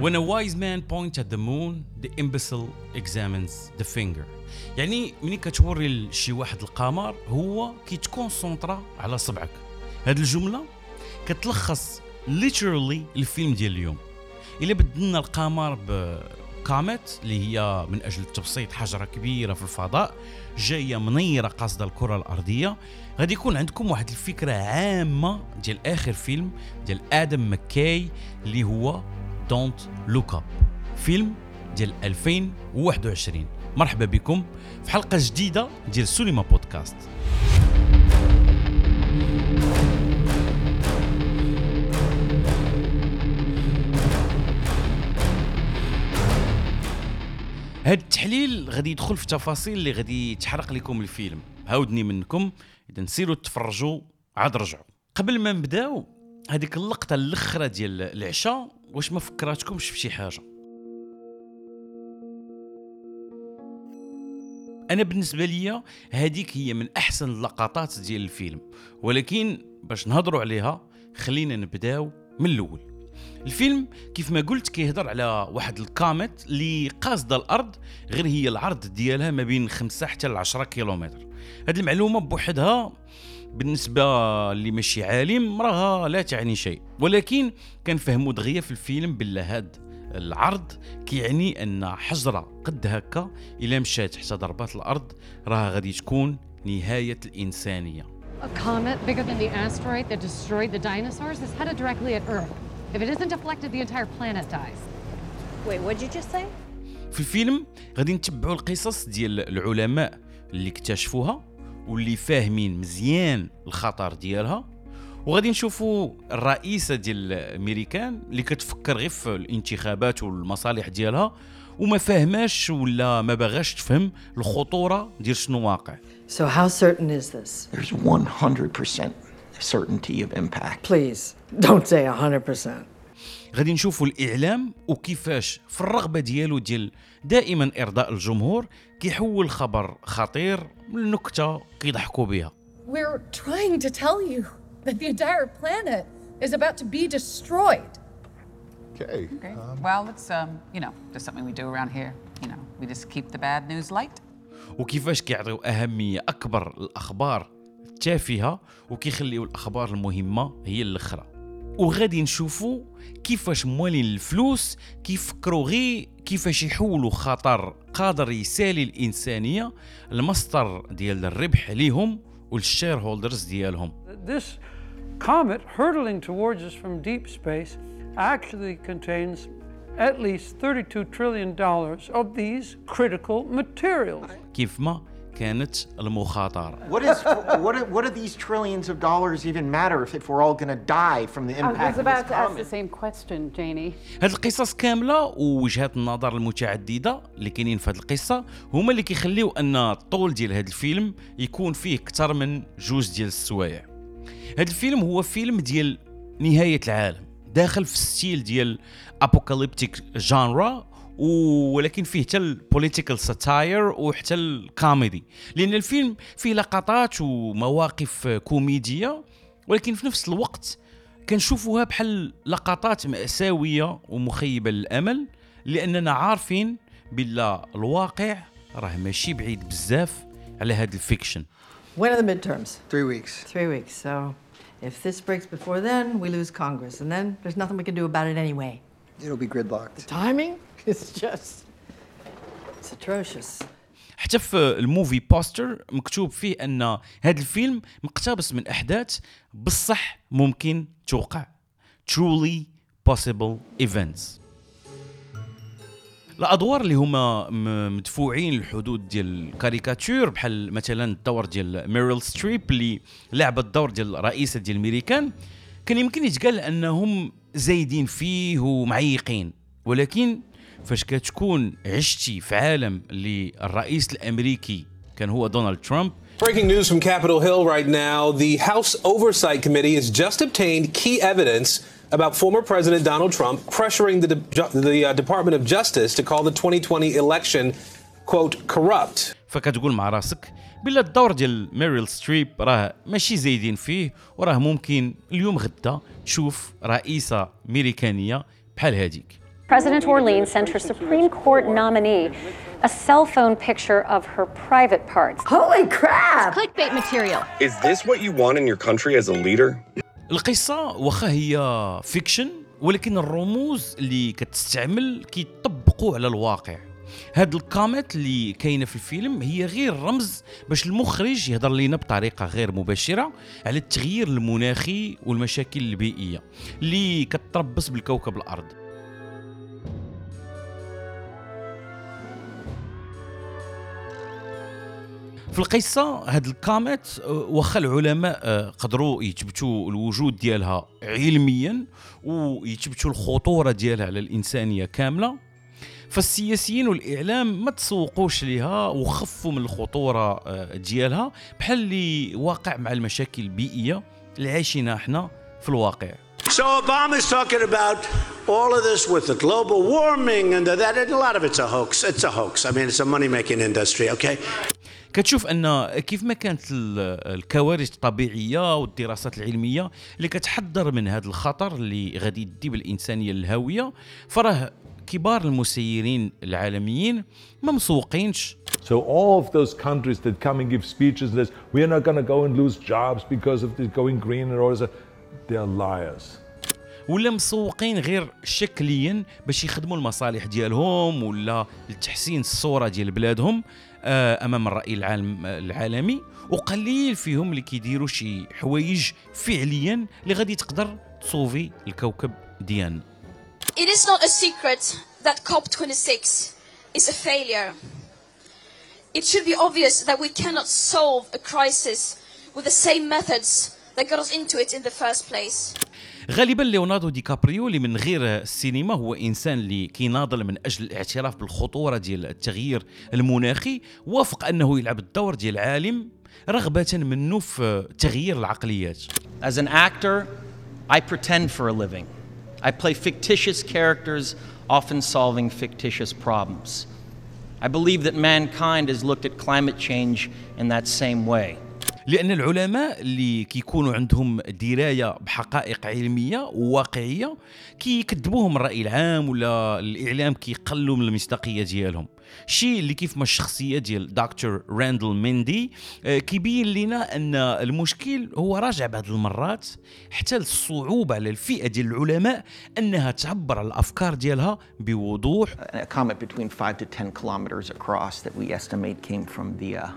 When a wise man points at the moon, the imbecile examines the finger. يعني ملي كتوري لشي واحد القمر هو كيتكونسونطرا على صبعك. هاد الجملة كتلخص literally الفيلم ديال اليوم. إلا بدلنا القمر بكاميت اللي هي من أجل تبسيط حجرة كبيرة في الفضاء جاية منيرة قاصدة الكرة الأرضية. غادي يكون عندكم واحد الفكرة عامة ديال آخر فيلم ديال آدم مكاي اللي هو Don't Look Up فيلم ديال 2021 مرحبا بكم في حلقة جديدة ديال سينما بودكاست. هاد التحليل غادي يدخل في تفاصيل اللي غادي تحرق لكم الفيلم. هاوديني منكم. إذا نسيروا تفرجوا عاد رجعوا. قبل ما نبداو هذيك اللقطة الأخرى ديال العشاء واش ما فكراتكمش في شي حاجة؟ أنا بالنسبة ليا هذيك هي من أحسن اللقطات ديال الفيلم ولكن باش نهضروا عليها خلينا نبداو من الأول. الفيلم كيف ما قلت كيهضر على واحد الكاميت اللي قاصدة الأرض غير هي العرض ديالها ما بين 5 حتى ل 10 كيلومتر. هذه المعلومة بوحدها بالنسبة اللي ماشي عالم راها لا تعني شيء ولكن كنفهموا دغيا في الفيلم بالله هاد العرض كيعني أن حجرة قد هكا إلا مشات حتى ضربات الأرض راها غادي تكون نهاية الإنسانية A comet bigger than the asteroid that destroyed the dinosaurs is headed directly at Earth. If it isn't deflected, the entire planet dies. Wait, what'd you just say? في الفيلم غادي نتبعوا القصص ديال العلماء اللي اكتشفوها واللي فاهمين مزيان الخطر ديالها وغادي نشوفوا الرئيسة ديال الامريكان اللي كتفكر غير في الانتخابات والمصالح ديالها وما فاهماش ولا ما باغاش تفهم الخطورة ديال شنو واقع So, how certain is this? There's 100% certainty of impact. Please, don't say 100%. غادي نشوفوا الإعلام وكيفاش في الرغبة ديالو ديال دائما إرضاء الجمهور كيحول خبر خطير لنكته كيضحكوا بها We're trying to tell you that the entire planet is about to be destroyed. Okay. Okay. well, it's um, you know, just something we do around here. You know, we just keep the bad news light. وكيفاش كيعطيو أهمية أكبر للاخبار التافهة وكيخليو الأخبار المهمة هي الأخرى وغادي نشوفوا كيفاش موالين الفلوس كيفكروا غير كيفاش يحولوا خطر قادر يسالي الإنسانية المصدر ديال الربح ليهم والشير هولدرز ديالهم This comet hurtling towards us from deep space actually contains at least $32 trillion of these critical materials. كيف ما كانت المخاطرة. What is what are, what do these trillions of dollars even matter if, if we're all going to die from the I impact was of about to ask the same question, Janie. هاد القصص كاملة ووجهات النظر المتعددة اللي كاينين في هاد القصة هما اللي كيخليو أن الطول ديال هاد الفيلم يكون فيه أكثر من جوج ديال السوايع. هاد الفيلم هو فيلم ديال نهاية العالم داخل في ال style ديال apocalyptic genre ولكن فيه حتى ال political satire وحتى الكوميدي لأن الفيلم فيه لقطات ومواقف كوميدية ولكن في نفس الوقت كنشوفوها بحال لقطات مأساوية ومخيبة للأمل لأننا عارفين بلا الواقع راه ماشي بعيد بزاف على هاد ال fiction When are the midterms? Three weeks. Three weeks. So, if this breaks before then, we lose Congress. And then there's nothing we can do about it anyway. It'll be gridlocked. Timing is just. It's atrocious. حتى في ال movie poster مكتوب فيه أن هذا الفيلم مقتبس من أحداث بصح ممكن توقع truly possible events الأدوار اللي هما مدفوعين للحدود ديال الكاريكاتير بحال مثلا الدور ديال ميريل ستريب اللي لعبت الدور ديال الرئيسة ديال الميريكان كان يمكن يتقال أنهم زايدين فيه ومعيقين ولكن فاش كتكون عشتي في عالم اللي الرئيس الامريكي كان هو دونالد ترامب Breaking news from Capitol Hill right now. The House Oversight Committee has just obtained key evidence about former President Donald Trump pressuring the, De- the uh, Department of Justice to call the 2020 election, quote, corrupt. فكتقول مع راسك بلا الدور ديال ميريل ستريب راه ماشي زايدين فيه وراه ممكن اليوم غدا تشوف رئيسه امريكانيه بحال هذيك President Orleans sent her Supreme Court nominee a cell phone picture of her private parts. Holy crap! Clickbait material. Is this what you want in your country as a leader? القصة واخا هي فيكشن ولكن الرموز اللي كتستعمل كيطبقوا على الواقع هاد الكاميت اللي كاينة في الفيلم هي غير رمز باش المخرج يهضر لنا بطريقة غير مباشرة على التغيير المناخي والمشاكل البيئية اللي كتربص بالكوكب الأرض. في القصة هاد الكاميت آه، واخا العلماء آه، قدروا يثبتوا الوجود ديالها علميا ويثبتوا الخطورة ديالها على الإنسانية كاملة. فالسياسيين والإعلام ما تسوقوش ليها وخفوا من الخطورة آه، ديالها بحال اللي واقع مع المشاكل البيئية اللي عايشينها إحنا في الواقع So Obama's talking about all of this with the global warming and that. And a lot of it's a hoax. It's a hoax. I mean, it's a money-making industry. Okay. كتشوف أن كيف ما كانت ال- الكوارث الطبيعية والدراسات العلمية اللي كتحذر من هذا الخطر اللي غادي يدي بالإنسانية للهاويه فراه كبار المسيرين العالميين ما مسوقينش. So all of those countries that come and give speeches that we are not going to go and lose jobs because of this going green and all this, they're liars. ولا مسوقين غير شكليا باش يخدموا المصالح ديالهم ولا لتحسين الصورة ديال بلادهم آه، أمام الرأي العالم العالمي. وقليل فيهم اللي كيديروا شي حوايج فعليا اللي غادي تقدر تصوفي الكوكب ديالنا It is not a secret that COP26 is a failure. It should be obvious that we cannot solve a crisis with the same methods that got us into it in the first place. غالبا ليوناردو دي كابريو اللي من غير السينما هو انسان اللي كيناضل من أجل الاعتراف بالخطوره ديال التغيير المناخي وافق انه يلعب الدور ديال عالم رغبه منه في تغيير العقليات As an actor, I pretend for a living. I play fictitious characters, often solving fictitious problems. I believe that mankind has looked at climate change in that same way. لأن العلماء اللي كيكونوا عندهم دراية بحقائق علمية وواقعيه كيكذبوهم الرأي العام ولا الإعلام كيقلوا من المصداقية ديالهم. شيء اللي كيف ما الشخصية ديال دكتور راندل ميندي آه، كيبين لنا أن المشكل هو راجع بعض المرات حتى للصعوبة على الفئة ديال العلماء أنها تعبر على الأفكار ديالها بوضوح. A comet between five to ten kilometers across that we estimate came from the uh,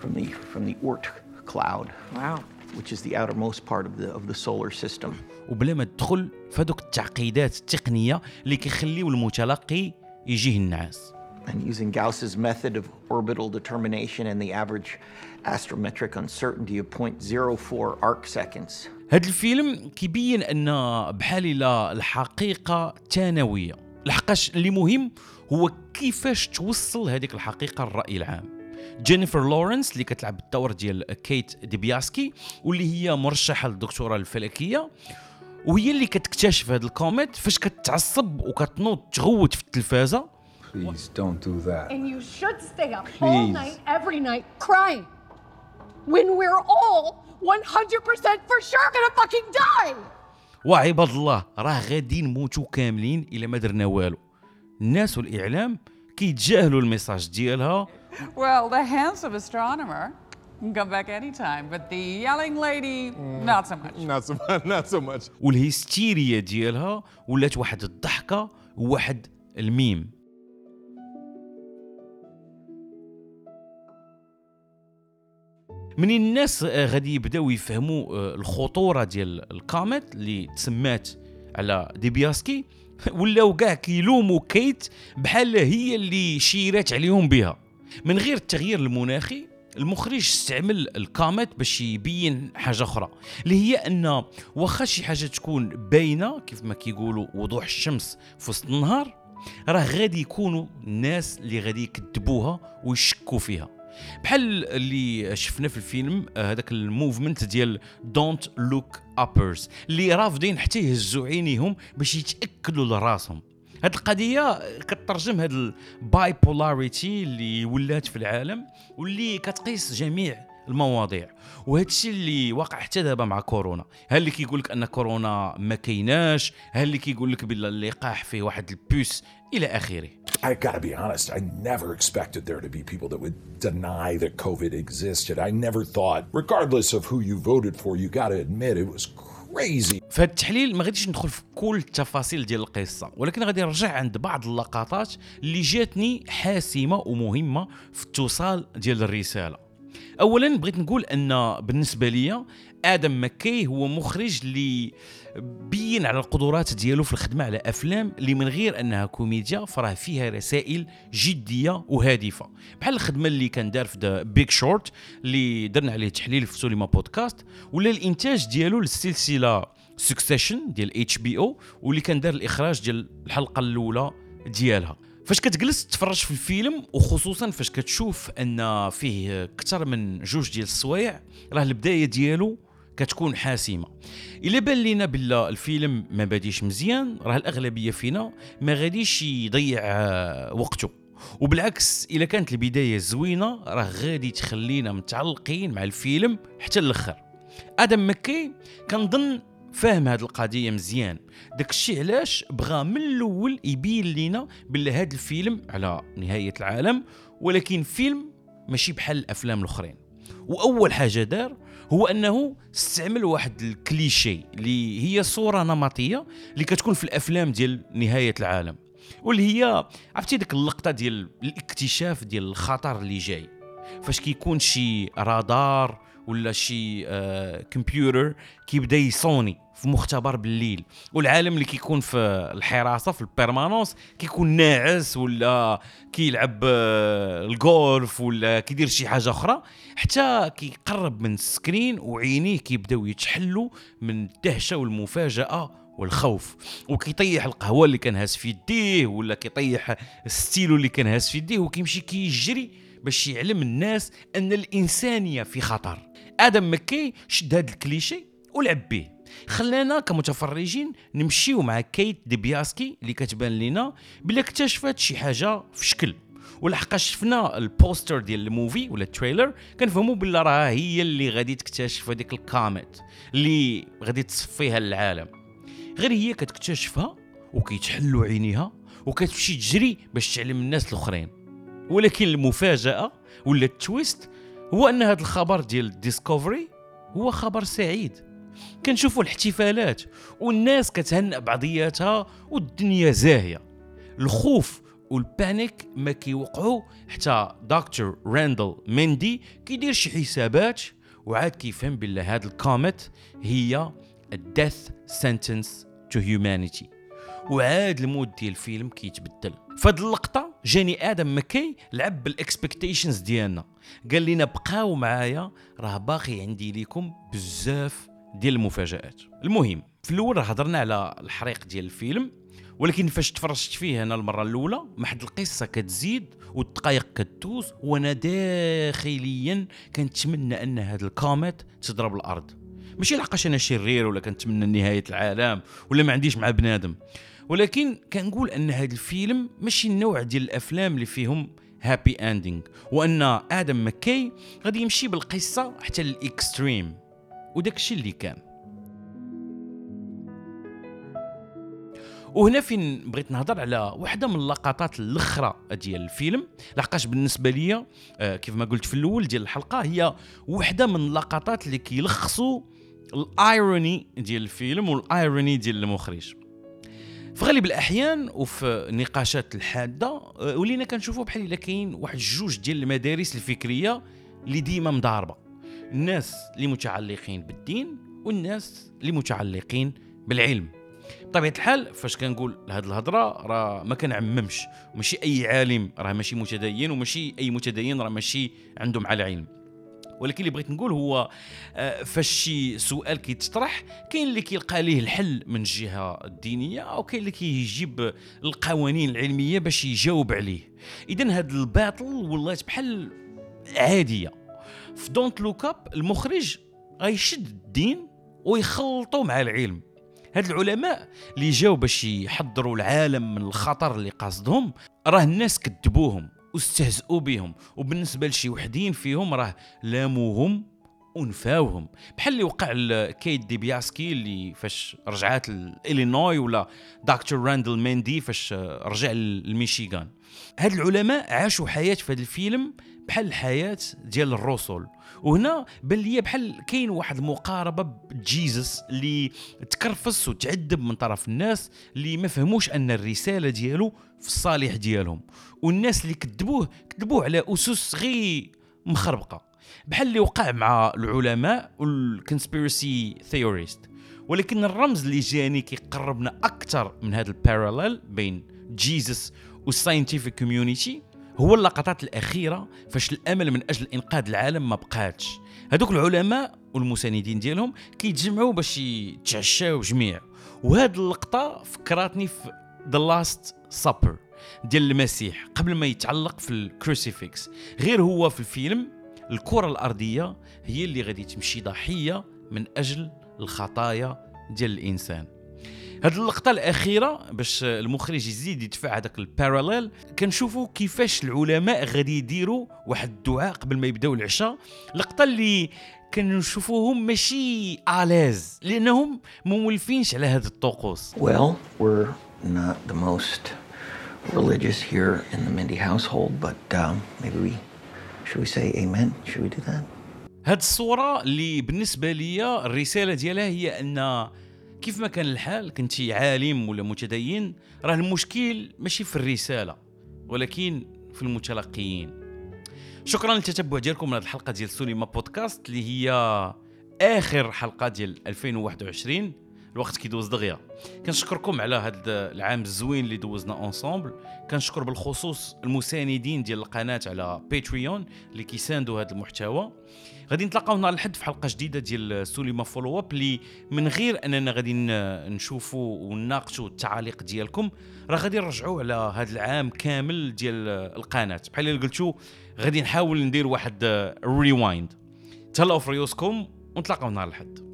from the from the Oort cloud. Wow. Which is the outermost part of the of the solar system. وبلا ما تدخل في هذوك التعقيدات التقنيه اللي كيخليو المتلقي يجيه النعاس And using Gauss's method of orbital determination and the average astrometric uncertainty of 0.04 arc seconds. هذا الفيلم كيبين ان بحال الا الحقيقة ثانويه لحقاش اللي مهم هو كيفاش توصل هذيك الحقيقة للراي العام جينيفر لورنس اللي كتلعب الدور ديال كيت ديبياسكي واللي هي مرشحة للدكتوراه الفلكية وهي اللي كتكتشف هذا ال comet فاش كتعصب وكتنوض تغوت في التلفازة Please don't do that. And you should stay up all Please. night, every night, crying. When we're all 100% for sure gonna fucking die! وعباد الله راه غادي نموتوا كاملين الا ما درنا والو الناس والاعلام كيتجاهلوا ال message ديالها Well, the handsome astronomer can come back anytime, but the yelling lady, not so much. Not so much. Not so much. والهستيريا ديالها ولات واحد الضحكة وواحد الميم من الناس آه، غادي يبداو يفهموا آه، الخطورة ديال ال comet اللي تسمات على ديبياسكي ولاو كاع كيلوموا كيت بحال هي اللي شيرات عليهم بها من غير التغيير المناخي المخرج استعمل ال comet باش يبين حاجة أخرى اللي هي أن واخا شي حاجة تكون باينة كيف ما كيقولوا وضوح الشمس في وسط النهار راه غادي يكونوا الناس اللي غادي يكذبوها ويشكوا فيها. بحال اللي شفنا في الفيلم آه، هذاك ال movement ديال Don't Look Up اللي رافضين حتى يهزوا عينيهم باش يتاكدوا لراسهم. هاد القضية كترجم هاد ال bipolarity اللي ولات في العالم واللي كتقيس جميع المواضيع وهذا الشيء اللي واقع حتى دابا مع كورونا ها اللي كيقول لك أن كورونا ما كايناش ها اللي كيقول لك بلا اللقاح فيه واحد البوس إلى آخره I gotta be honest, I never expected there to be people that would deny that COVID existed. I never thought, regardless of who you voted for, you gotta admit it was crazy. في هذا التحليل ما غاديش ندخل في كل التفاصيل ديال القصة ولكن غادي نرجع عند بعض اللقطات اللي جاتني حاسمة ومهمة في التوصال ديال الرسالة. اولا بغيت نقول أن بالنسبة لي آدم مكي هو مخرج اللي بين على القدرات ديالو في الخدمة على أفلام اللي من غير أنها كوميديا فراه فيها رسائل جدية وهادفة. بحال الخدمة اللي كان دار في The Big Short اللي درنا عليه تحليل في سوليما بودكاست ولا الإنتاج ديالو للسلسلة Succession ديال HBO واللي كان دار الإخراج ديال الحلقة الأولى ديالها. فاش كتجلس تتفرج في الفيلم وخصوصا فاش كتشوف أن فيه أكثر من جوج ديال السوايع راه البداية ديالو كتكون حاسمة. إلا بان لينا بلا الفيلم ما باديش مزيان راه الأغلبية فينا ما غاديش يضيع وقته. وبالعكس إلا كانت البداية زوينة راه غادي تخلينا متعلقين مع الفيلم حتى الأخر. آدم مكي كنظن فاهم هذه القضية مزيان. داك الشيء علاش بغى من الأول يبين لينا بلي هذا الفيلم على نهاية العالم ولكن فيلم ماشي بحال الأفلام الأخرين. وأول حاجة دار هو أنه استعمل واحد الكليشي اللي هي صورة نمطية اللي كتكون في الأفلام ديال نهاية العالم. واللي هي عرفتي ديك اللقطة ديال الاكتشاف ديال الخطر اللي جاي. فاش كيكون شي رادار ولا شي آه كمبيوتر كيبدا يصوني في مختبر بالليل. والعالم اللي كيكون في الحراسة في ال permanence كيكون ناعس ولا كيلعب آه الجولف ولا كيدير شي حاجة أخرى حتى كيقرب من ال screen وعينيه كيبداو يتحلوا من الدهشة والمفاجأة والخوف. وكيطيح القهوة اللي كان هاز في يديه ولا كيطيح الستيلو اللي كان هاز في يديه وكيمشي كيجري باش يعلم الناس أن الإنسانية في خطر. آدم مكي شد هذا الكليشي ولعب به. خلانا كمتفرجين نمشيو مع كيت ديبياسكي اللي كتبان لينا بلا اكتشفت شي حاجة في شكل. ولحقاش شفنا ال poster ديال ال movie ولا ال trailer كنفهموا بلا راه هي اللي غادي تكتشف هذيك ال comet اللي غادي تصفيها للعالم. غير هي كتكتشفها وكيتحلوا عينيها وكتمشي تجري باش تعلم الناس الأخرين. ولكن المفاجأة ولا ال twist هو أن هذا الخبر ديال discovery هو خبر سعيد. كنشوفوا الاحتفالات والناس كتهنأ بعضياتها والدنيا زاهية. الخوف وال panic ما كيوقعوا حتى دكتور راندل ميندي كيدير شي حسابات وعاد كيفهم بلا هاد ال comet هي ال death sentence to humanity وعاد ال mood ديال الفيلم كيتبدل. فهاد اللقطة جاني آدم مكي لعب بال expectations ديالنا. قال لنا بقاو معايا راه باقي عندي ليكم بزاف ديال المفاجآت. المهم في الأول راه هضرنا على الحريق ديال الفيلم ولكن فاش تفرجت فيه أنا المرة الأولى ما حد القصة كتزيد والدقائق كتدوز وأنا داخليا كنتمنى أن هذا ال comet تضرب الأرض. ماشي لحقاش أنا شرير ولا كنتمنى نهاية العالم ولا ما عنديش مع بنادم. ولكن كنقول أن هذا الفيلم ماشي النوع ديال الأفلام اللي فيهم happy ending وأن آدم مكي غادي يمشي بالقصة حتى لل extreme. وداك الشيء اللي كان. وهنا فين بغيت نهضر على واحدة من اللقطات الأخرى ديال الفيلم. لحقاش بالنسبة ليا آه كيف ما قلت في الأول ديال الحلقة هي واحدة من اللقطات اللي كيلخصوا الإيروني ديال الفيلم والإيروني ديال المخرج. في غالب الأحيان وفي النقاشات الحادة آه، ولينا كنشوفوا بحال إلا كاين واحد جوج ديال المدارس الفكرية اللي ديما مضاربة. الناس اللي متعلقين بالدين والناس اللي متعلقين بالعلم. بطبيعة الحال فاش كنقول هاد الهضرة راه ما كنعممش. ماشي أي عالم راه ماشي متدين وماشي أي متدين راه ماشي عنده مع العلم ولكن اللي بغيت نقول هو آه، فاش شي سؤال كيتطرح كاين اللي كيلقى ليه الحل من الجهه الدينيه أو كاين اللي كيجيب القوانين العلمية باش يجاوب عليه. إذا هاد ال battle ولات بحال عادية. في Don't Look Up المخرج غيشد الدين ويخلطوا مع العلم. هاد العلماء اللي جاو باش يحذروا العالم من الخطر اللي قاصدهم راه الناس كذبوهم واستهزئوا بهم. وبالنسبة لشي وحدين فيهم راه لاموهم ونفاوهم بحال اللي وقع لكيت ديبياسكي اللي فاش رجعات لإلينوي ولا دكتور راندل ميندي فاش رجع لميشيغان. هاد العلماء عاشوا حياة في هذا الفيلم بحال الحياة ديال الرسل وهنا بان ليا بحال كاين واحد المقاربة ب Jesus اللي تكرفس وتعذب من طرف الناس اللي ما فهموش أن الرسالة ديالو في الصالح ديالهم. والناس اللي كذبوه كذبوه على أسس غير مخربقة. بحال اللي وقع مع العلماء وال conspiracy theorist ولكن الرمز اللي جاني كيقربنا أكثر من هذا ال parallel بين Jesus وال scientific community هو اللقطات الأخيرة فاش الأمل من أجل إنقاذ العالم ما بقاتش. هذوك العلماء والمساندين ديالهم كيتجمعوا باش يتعشاو جميع وهاد اللقطة فكراتني في The Last Supper ديال المسيح قبل ما يتعلق في ال crucifix غير هو في الفيلم الكرة الأرضية هي اللي غادي تمشي ضحية من أجل الخطايا ديال الإنسان. هاد اللقطة الأخيرة باش المخرج يزيد يدفع هذاك ال parallel كنشوفوا كيفاش العلماء غادي يديروا واحد الدعاء قبل ما يبداو العشاء. لقطة اللي كنشوفوهم ماشي الاز لأنهم مولفينش على هذا الطقوس. Well, we're not the most religious here in the Mindy household, but um, maybe we amen? Should we do that? هاد الصورة اللي بالنسبة لي الرسالة ديالها هي أن كيف ما كان الحال كنتي عالم ولا متدين راه المشكل ماشي في الرسالة ولكن في المتلقيين شكرا للتتبع ديالكم لهذه الحلقة ديال سوليما بودكاست اللي هي آخر حلقة ديال 2021 الوقت كيدوز دغيا. كنشكركم على هذا العام الزوين اللي دوزنا ensemble كنشكر بالخصوص المساندين ديال القناة على باتريون اللي كيساندوا هذا المحتوى. غادي نتلاقاو نهار الحد في حلقة جديدة ديال سوليما follow up اللي من غير أننا غادي نشوفوا ونناقشوا التعاليق ديالكم راه غادي نرجعوا على هذا العام كامل ديال القناة. بحال اللي قلتو غادي نحاول ندير واحد ريوايند تهلاو في ريوسكم ونتلاقاو نهار الحد